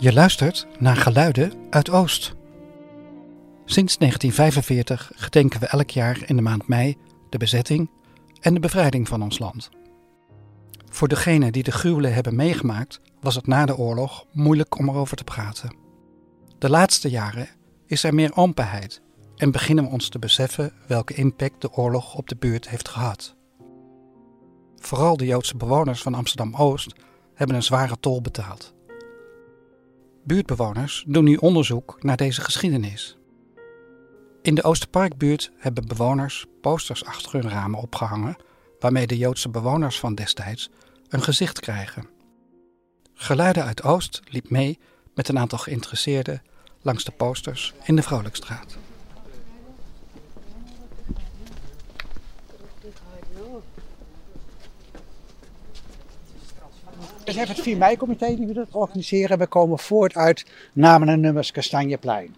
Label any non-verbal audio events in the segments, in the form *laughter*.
Je luistert naar geluiden uit Oost. Sinds 1945 gedenken we elk jaar in de maand mei de bezetting en de bevrijding van ons land. Voor degenen die de gruwelen hebben meegemaakt, was het na de oorlog moeilijk om erover te praten. De laatste jaren is er meer openheid en beginnen we ons te beseffen welke impact de oorlog op de buurt heeft gehad. Vooral de Joodse bewoners van Amsterdam Oost hebben een zware tol betaald. Buurtbewoners doen nu onderzoek naar deze geschiedenis. In de Oosterparkbuurt hebben bewoners posters achter hun ramen opgehangen waarmee de Joodse bewoners van destijds een gezicht krijgen. Geluiden uit Oost liep mee met een aantal geïnteresseerden langs de posters in de Vrolijkstraat. We hebben het 4 mei-comité die we dat organiseren. We komen voort uit namen en nummers Kastanjeplein.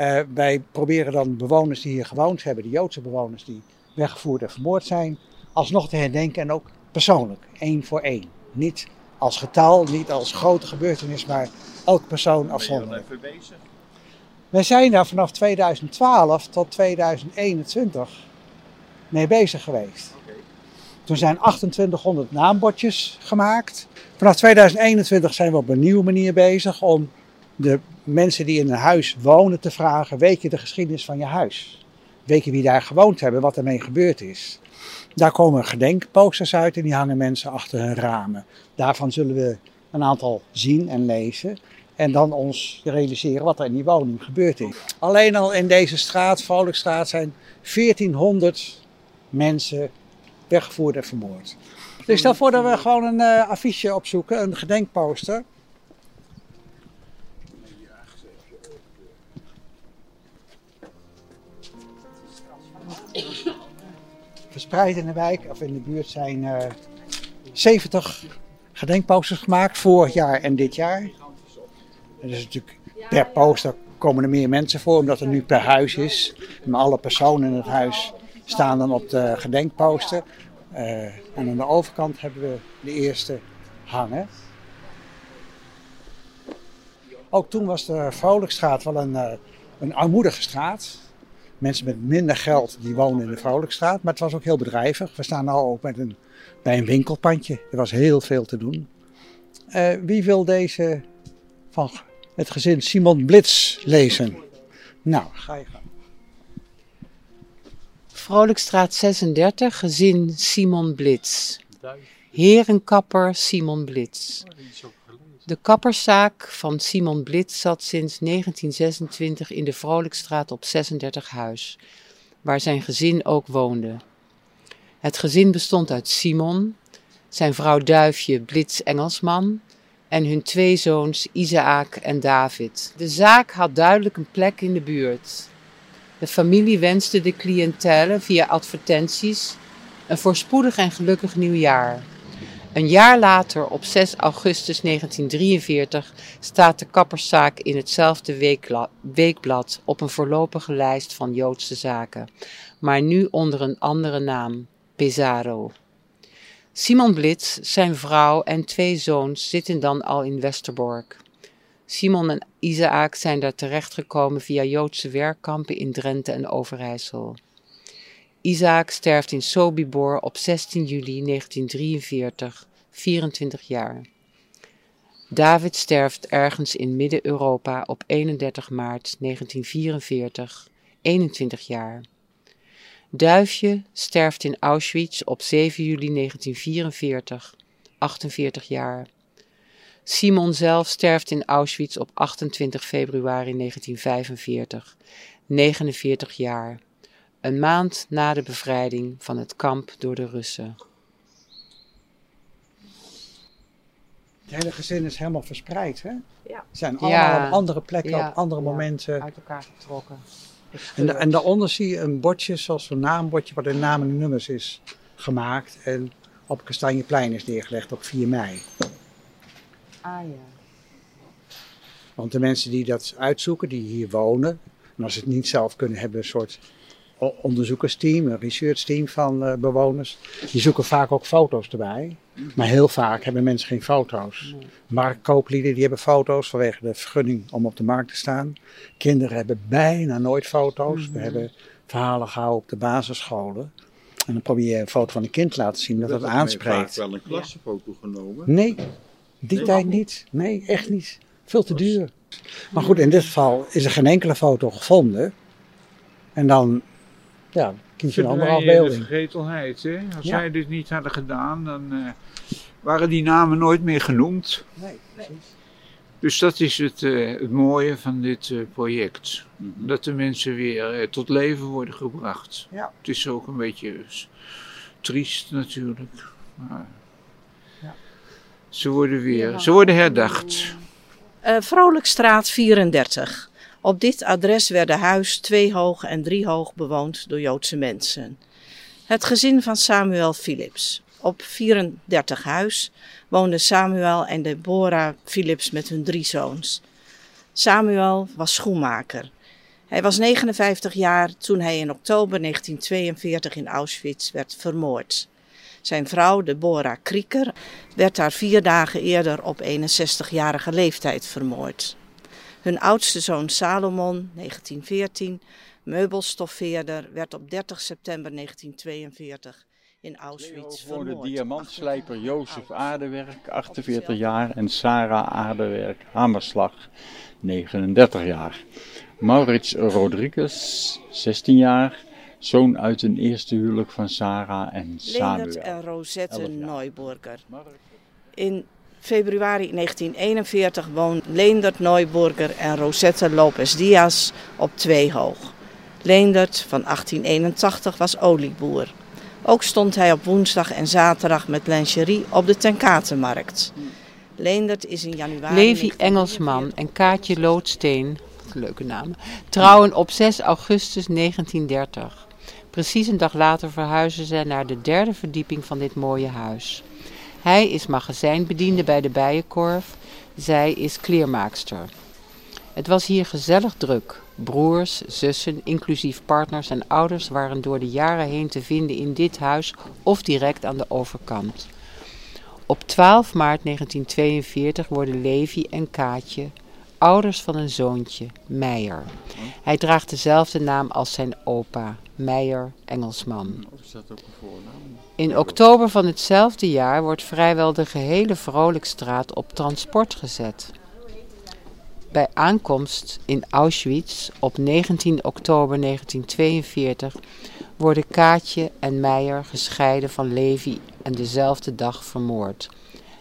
Uh, wij proberen dan bewoners die hier gewoond hebben, de Joodse bewoners die weggevoerd en vermoord zijn, alsnog te herdenken en ook persoonlijk, één voor één. Niet als getal, niet als grote gebeurtenis, maar elke persoon afzonderlijk. Ben je even bezig? Wij zijn daar vanaf 2012 tot 2021 mee bezig geweest. Toen zijn 2800 naambordjes gemaakt. Vanaf 2021 zijn we op een nieuwe manier bezig om de mensen die in een huis wonen te vragen: weet je de geschiedenis van je huis? Weet je wie daar gewoond hebben, wat ermee gebeurd is? Daar komen gedenkposters uit en die hangen mensen achter hun ramen. Daarvan zullen we een aantal zien en lezen. En dan ons realiseren wat er in die woning gebeurd is. Alleen al in deze straat, Vrolijkstraat, zijn 1400 mensen weggevoerd en vermoord. Dus stel voor dat we gewoon een uh, affiche opzoeken, een gedenkposter. Verspreid in de wijk of in de buurt zijn uh, eh, 70 gedenkposters gemaakt, vorig jaar en dit jaar. En dus natuurlijk per poster komen er meer mensen voor, omdat er nu per huis is. Maar alle personen in het huis staan dan op de gedenkposter. Uh, en aan de overkant hebben we de eerste hangen. Ook toen was de Vrolijkstraat wel een, uh, een armoedige straat. Mensen met minder geld die wonen in de Vrolijkstraat. Maar het was ook heel bedrijvig. We staan nu ook met een, bij een winkelpandje. Er was heel veel te doen. Uh, wie wil deze van het gezin Simon Blitz lezen? Nou, ga je gang. Vrolijkstraat 36, gezin Simon Blitz. Herenkapper Simon Blitz. De kapperszaak van Simon Blitz zat sinds 1926 in de Vrolijkstraat op 36 huis, waar zijn gezin ook woonde. Het gezin bestond uit Simon, zijn vrouw Duifje Blitz Engelsman en hun twee zoons Isaac en David. De zaak had duidelijk een plek in de buurt. De familie wenste de cliëntele via advertenties een voorspoedig en gelukkig nieuwjaar. Een jaar later, op 6 augustus 1943, staat de kapperszaak in hetzelfde weekblad op een voorlopige lijst van Joodse zaken, maar nu onder een andere naam, Pesaro. Simon Blitz, zijn vrouw en twee zoons zitten dan al in Westerbork. Simon en Isaac zijn daar terechtgekomen via Joodse werkkampen in Drenthe en Overijssel. Isaac sterft in Sobibor op 16 juli 1943, 24 jaar. David sterft ergens in Midden-Europa op 31 maart 1944, 21 jaar. Duifje sterft in Auschwitz op 7 juli 1944, 48 jaar. Simon zelf sterft in Auschwitz op 28 februari 1945, 49 jaar, een maand na de bevrijding van het kamp door de Russen. Het hele gezin is helemaal verspreid, hè? Ja. Ze zijn allemaal op andere plekken, op andere momenten. Uit elkaar getrokken. En, en daaronder zie je een bordje, zoals een naambordje, waar de namen en nummers is gemaakt. En op Kastanjeplein is neergelegd op 4 mei. Ah ja. Want de mensen die dat uitzoeken, die hier wonen, en als ze het niet zelf kunnen, hebben een soort onderzoekersteam, een researchteam van eh, bewoners. Die zoeken vaak ook foto's erbij. Maar heel vaak hebben mensen geen foto's. Marktkooplieden die hebben foto's vanwege de vergunning om op de markt te staan. Kinderen hebben bijna nooit foto's. We hebben verhalen gehouden op de basisscholen. En dan probeer je een foto van een kind te laten zien dat Er het werd ook vaak aanspreekt. wel een klassenfoto genomen. Nee, die tijd niet. Nee, echt niet. Veel te duur. Maar goed, in dit geval is er geen enkele foto gevonden. En dan ja, kies je een andere Verdwijn je de afbeelding. vergetelheid. Hè? Als Ja. zij dit niet hadden gedaan, dan eh, waren die namen nooit meer genoemd. Nee, Dus dat is het, eh, het mooie van dit eh, project. Mhm. Dat de mensen weer eh, tot leven worden gebracht. Ja. Het is ook een beetje triest natuurlijk. Maar. Ze worden weer, ze worden herdacht. Eh Vrolijkstraat 34. Op dit adres werden huis twee hoog en drie hoog bewoond door Joodse mensen. Het gezin van Samuel Philips. Op 34 huis woonden Samuel en Deborah Philips met hun drie zoons. Samuel was schoenmaker. Hij was 59 jaar toen hij in oktober 1942 in Auschwitz werd vermoord. Zijn vrouw, Deborah Krieker, werd daar vier dagen eerder op 61-jarige leeftijd vermoord. Hun oudste zoon Salomon, 1914, meubelstoffeerder, werd op 30 september 1942 in Auschwitz Voor de vermoord. diamantslijper Jozef Aardewerk, 48 jaar. En Sarah Aardewerk Hamerslag, 39 jaar. Maurits Rodriguez, 16 jaar. Zoon uit een eerste huwelijk van Sarah en Leendert Samuel. en Rosette. Neuburger. In februari 1941 woonden Leendert Neuburger en Rosette Lopez Diaz op twee hoog. Leendert van 1881 was olieboer. Ook stond hij op woensdag en zaterdag met lingerie op de Tenkatenmarkt. Leendert is in januari... Levi 1943 Engelsman en Kaatje Loodsteen, leuke namen, trouwen op 6 augustus 1930. Precies een dag later verhuizen zij naar de derde verdieping van dit mooie huis. Hij is magazijnbediende bij de Bijenkorf, zij is kleermaakster. Het was hier gezellig druk. Broers, zussen, inclusief partners en ouders waren door de jaren heen te vinden in dit huis of direct aan de overkant. Op 12 maart 1942 worden Levi en Kaatje ouders van een zoontje, Meijer. Hij draagt dezelfde naam als zijn opa, Meijer Engelsman. Of is dat ook een voornaam? In oktober van hetzelfde jaar wordt vrijwel de gehele Vrolijkstraat op transport gezet. Bij aankomst in Auschwitz op 19 oktober 1942 worden Kaatje en Meijer gescheiden van Levi en dezelfde dag vermoord.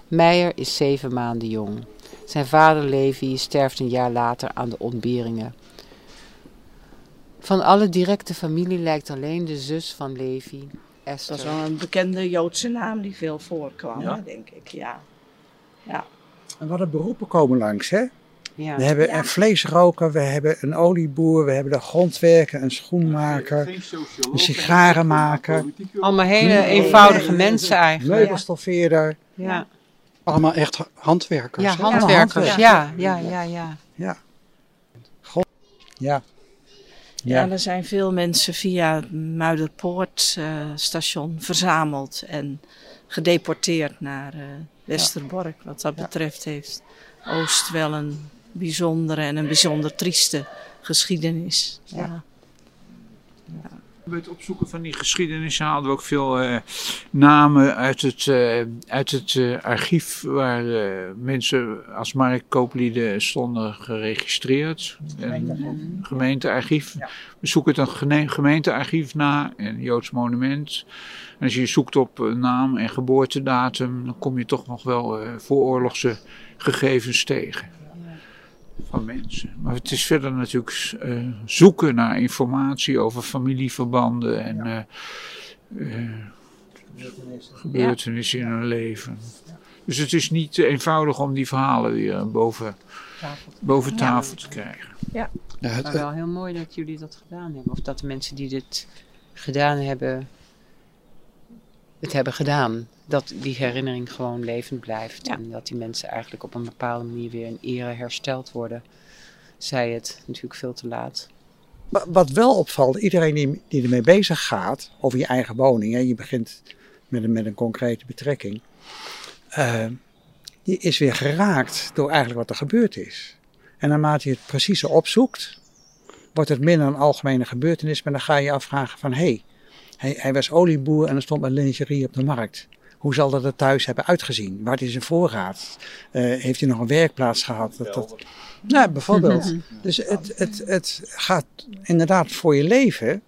Meijer is zeven maanden jong. Zijn vader Levi sterft een jaar later aan de ontberingen. Van alle directe familie lijkt alleen de zus van Levi, Esther. Dat is wel een bekende Joodse naam die veel voorkwam, Ja. denk ik. Ja. ja. En wat een beroepen komen langs, hè? Ja. We hebben Ja. een vleesroker, we hebben een olieboer, we hebben de grondwerker, een schoenmaker, een sigarenmaker. Allemaal hele eenvoudige mensen eigenlijk. meubelstoffeerder. Ja, Allemaal echt handwerkers. ja handwerkers. handwerk. Ja, ja, ja, ja. Ja. God. Ja. Ja, Ja. er zijn veel mensen via het Muiderpoort-station verzameld en gedeporteerd naar eh, Westerbork. Wat dat Ja. betreft heeft Oost wel een bijzondere en een bijzonder trieste geschiedenis. Ja. Bij het opzoeken van die geschiedenis haalden we ook veel eh, namen uit het, eh, uit het eh, archief waar mensen als marktkooplieden stonden geregistreerd. En gemeentearchief. Ja. We zoeken het een gemeentearchief na en Joods monument. En als je zoekt op naam en geboortedatum, dan kom je toch nog wel vooroorlogse gegevens tegen van mensen. Maar het is verder natuurlijk eh, zoeken naar informatie over familieverbanden en eh, eh, gebeurtenissen in hun leven. Dus het is niet eenvoudig om die verhalen weer boven, boven tafel te krijgen. Ja, het- Maar wel heel mooi dat jullie dat gedaan hebben. Of dat de mensen die dit gedaan hebben, het hebben gedaan. Dat die herinnering gewoon levend blijft. Ja. En dat die mensen eigenlijk op een bepaalde manier weer in ere hersteld worden. Zij het natuurlijk veel te laat. Wa- Wat wel opvalt, iedereen die, die ermee bezig gaat, over je eigen woning, hè, je begint met een, met een concrete betrekking, eh, die is weer geraakt door eigenlijk wat er gebeurd is. En naarmate je het precieze opzoekt, wordt het minder een algemene gebeurtenis, maar dan ga je je afvragen van, hé, hey, hij, hij was olieboer en er stond een lingerie op de markt. Hoe zal dat er thuis hebben uitgezien? Waar is zijn voorraad? Eh, heeft hij nog een werkplaats gehad? Dat, dat... Nou, bijvoorbeeld. *laughs* Dus het, het, het gaat inderdaad voor je leven.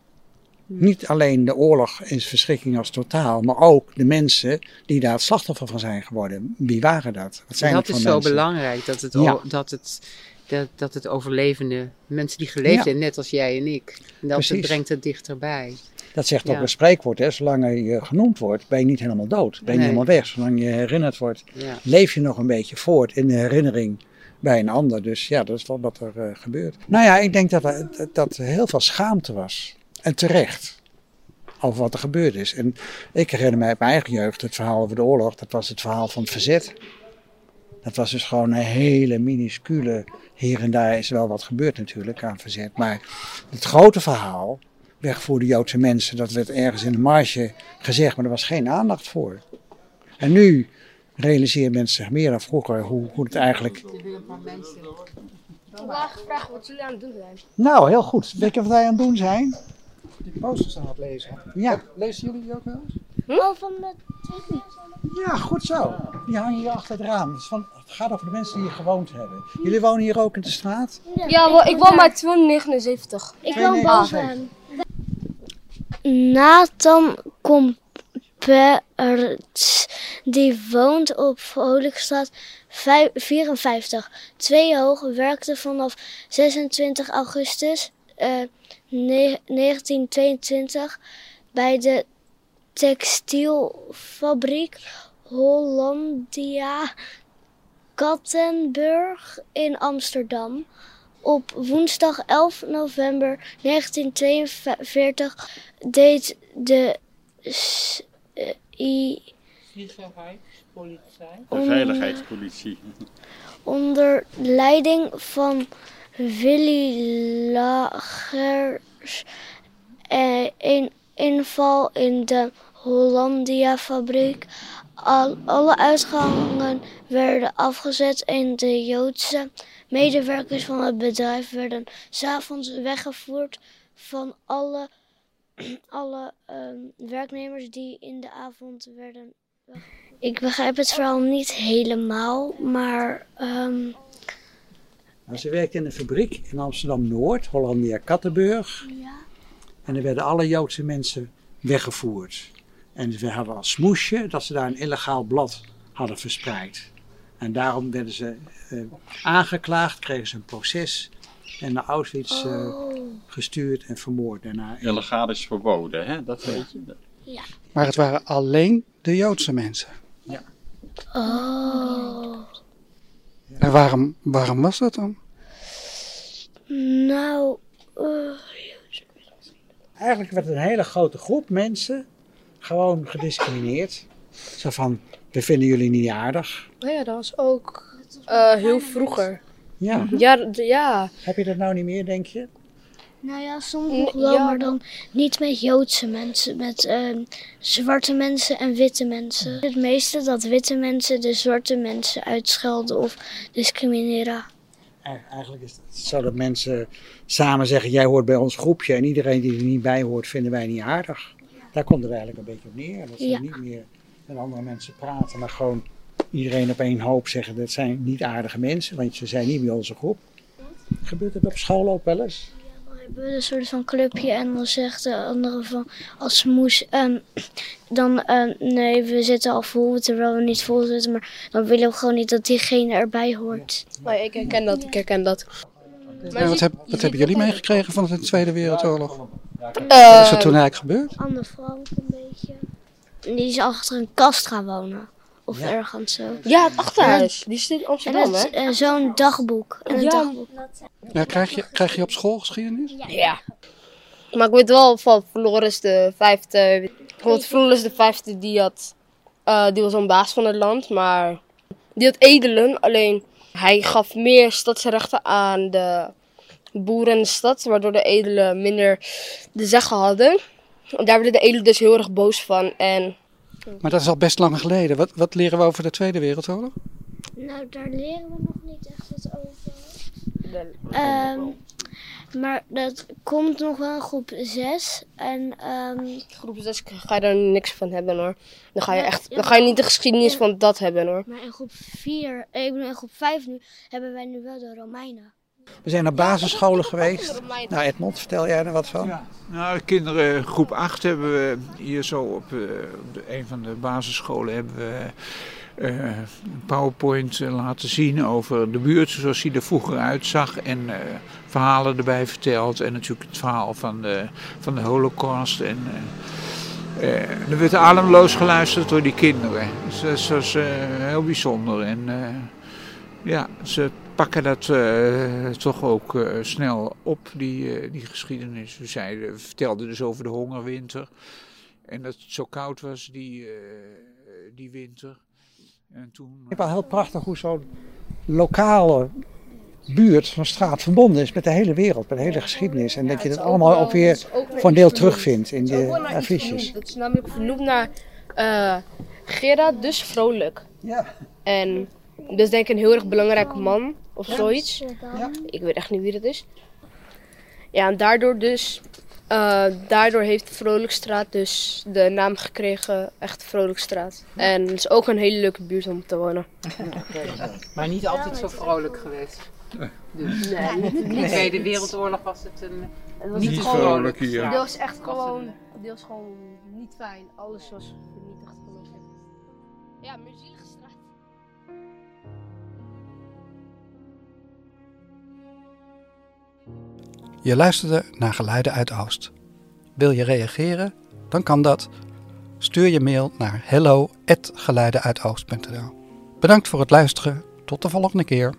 Niet alleen de oorlog en verschrikking als totaal, maar ook de mensen die daar het slachtoffer van zijn geworden. Wie waren dat? Wat zijn dat het is zo belangrijk, dat het, Ja. dat, het, dat, dat het overlevende, mensen die geleefd Ja. hebben, net als jij en ik, en dat het brengt het dichterbij. Dat zegt Ja. ook een spreekwoord, hè? zolang je genoemd wordt, ben je niet helemaal dood. Ben je Nee. helemaal weg. Zolang je herinnerd wordt, Ja. leef je nog een beetje voort in de herinnering bij een ander. Dus ja, dat is wel wat er eh, gebeurt. Nou ja, ik denk dat er, dat- dat er heel veel schaamte was. En terecht. Over wat er gebeurd is. En ik herinner mij uit mijn eigen jeugd het verhaal over de oorlog. Dat was het verhaal van het verzet. Dat was dus gewoon een hele minuscule. Hier en daar is wel wat gebeurd natuurlijk aan verzet. Maar het grote verhaal, wegvoerde Joodse mensen, dat werd ergens in de marge gezegd. Maar er was geen aandacht voor. En nu realiseren mensen zich meer dan vroeger hoe, hoe het eigenlijk... Vandaag gevraagd wat jullie aan het doen zijn. Nou, heel goed. Weet je wat wij aan het doen zijn? Die posters aan het lezen. Ja, Lezen jullie die ook wel eens? Oh, van de ja goed zo. Die hangen hier achter het raam. Van, het gaat over de mensen die hier gewoond hebben. Jullie wonen hier ook in de straat? Ja, wel, ik woon bij 279. Ik woon boven. Nathan Komperts, die woont op Vrolijkstraat vij- 54. Twee hoog, werkte vanaf 26 augustus eh, ne- 1922 bij de textielfabriek Hollandia Kattenburg in Amsterdam. Op woensdag 11 november 1942 deed de S- eh, I De veiligheidspolitie. onder leiding van Willy Lagers eh, een inval in de Hollandia-fabriek. Al, alle uitgangen werden afgezet en de Joodse medewerkers van het bedrijf werden s'avonds weggevoerd van alle, *clears throat* alle ehm, werknemers die in de avond werden ik begrijp het verhaal niet helemaal, maar ehm, Nou, ze werkte in een fabriek in Amsterdam-Noord, Hollandia Kattenburg. En er werden alle Joodse mensen weggevoerd. En ze hadden als smoesje dat ze daar een illegaal blad hadden verspreid. En daarom werden ze eh, aangeklaagd, kregen ze een proces en naar Auschwitz eh, gestuurd en vermoord. Daarna Illegaal is verboden, hè? dat weet je. Maar het waren alleen de Joodse mensen. oh, En waarom, waarom was dat dan? nou, eh, Eigenlijk werd een hele grote groep mensen gewoon gediscrimineerd. Zo van, we vinden jullie niet aardig. Oh ja, dat was ook eh, heel vroeger. Ja, Ja, d- ja. heb je dat nou niet meer, denk je? nou ja, soms nog wel, ja, maar dan niet met Joodse mensen, met ehm, zwarte mensen en witte mensen. Het meeste dat witte mensen de zwarte mensen uitschelden of discrimineren. Eigen- Eigenlijk is het zo dat mensen samen zeggen: jij hoort bij ons groepje en iedereen die er niet bij hoort, vinden wij niet aardig. Daar komt het eigenlijk een beetje op neer. Dat ze Ja. niet meer met andere mensen praten, maar gewoon iedereen op één hoop zeggen: dat zijn niet aardige mensen, want ze zijn niet bij onze groep. Gebeurt het op school ook wel eens? We hebben een soort van clubje en dan zegt de andere van als moes, ehm, dan ehm, nee, we zitten al vol terwijl we niet vol zitten, maar dan willen we gewoon niet dat diegene erbij hoort. Nee, ik herken dat, ik herken dat. Wat, heb, wat hebben jullie meegekregen van de Tweede Wereldoorlog? Wat Eh, is er toen eigenlijk gebeurd? Anne Frank een beetje. Die is achter een kast gaan wonen. Of ergens zo. ja, het achterhuis. Die zit in Amsterdam, hè? het, eh, zo'n dagboek. En een Ja. dagboek. Ja, krijg, je, krijg je op school geschiedenis? Ja. Maar ik weet wel van Floris de vijfde. Bijvoorbeeld Floris de vijfde, die, had, eh, die was een baas van het land. Maar die had edelen. Alleen hij gaf meer stadsrechten aan de boeren in de stad, waardoor de edelen minder de zeggen hadden. En daar werden de edelen dus heel erg boos van. En Maar dat is al best lang geleden. Wat, wat leren we over de Tweede Wereldoorlog? Nou, daar leren we nog niet echt wat over. Ehm, maar dat komt nog wel in groep 6. En ehm, groep 6 ga je daar niks van hebben hoor. Dan ga je, echt, ja, dan ga je niet de geschiedenis ja. van dat hebben hoor. maar in groep 4, ik bedoel in groep 5 nu, hebben wij nu wel de Romeinen. We zijn naar basisscholen geweest. Nou Edmond, vertel jij er wat van? Ja. Nou, de kinderen groep 8 hebben we hier zo op, eh, op de, een van de basisscholen hebben we eh, een PowerPoint eh, laten zien over de buurt zoals die er vroeger uitzag. En eh, verhalen erbij verteld. En natuurlijk het verhaal van de, van de holocaust. En, eh, eh, er werd ademloos geluisterd door die kinderen. Dus dat was eh, heel bijzonder. En eh, ja, ze pakken dat eh, toch ook eh, snel op, die, eh, die geschiedenis. We, zeiden, vertelden dus over de hongerwinter. En dat het zo koud was die, eh, die winter. En toen... Ik vind wel heel prachtig hoe zo'n lokale buurt, zo'n straat verbonden is met de hele wereld, met de hele geschiedenis. En dat je dat allemaal ook weer voor een deel terugvindt in de affiches. Het is namelijk vernoemd naar eh Gerard, dus vrolijk. Ja. En dus denk ik een heel erg belangrijke man of zoiets. Ja. Ik weet echt niet wie dat is. Ja, en daardoor dus, eh, daardoor heeft Vrolijkstraat dus de naam gekregen, echt Vrolijkstraat. En het is ook een hele leuke buurt om te wonen. *laughs* Maar niet altijd zo vrolijk geweest. Dus in de Tweede Wereldoorlog was het een niet Niet zo vrolijk vrolijk hier. straat. Deels echt was gewoon, deels gewoon niet fijn. Alles was vernietigd. Ja, muzielige Je luisterde naar Geluiden uit Oost. Wil je reageren? Dan kan dat. Stuur je mail naar hello@geluidenuitoost.nl. Bedankt voor het luisteren. Tot de volgende keer.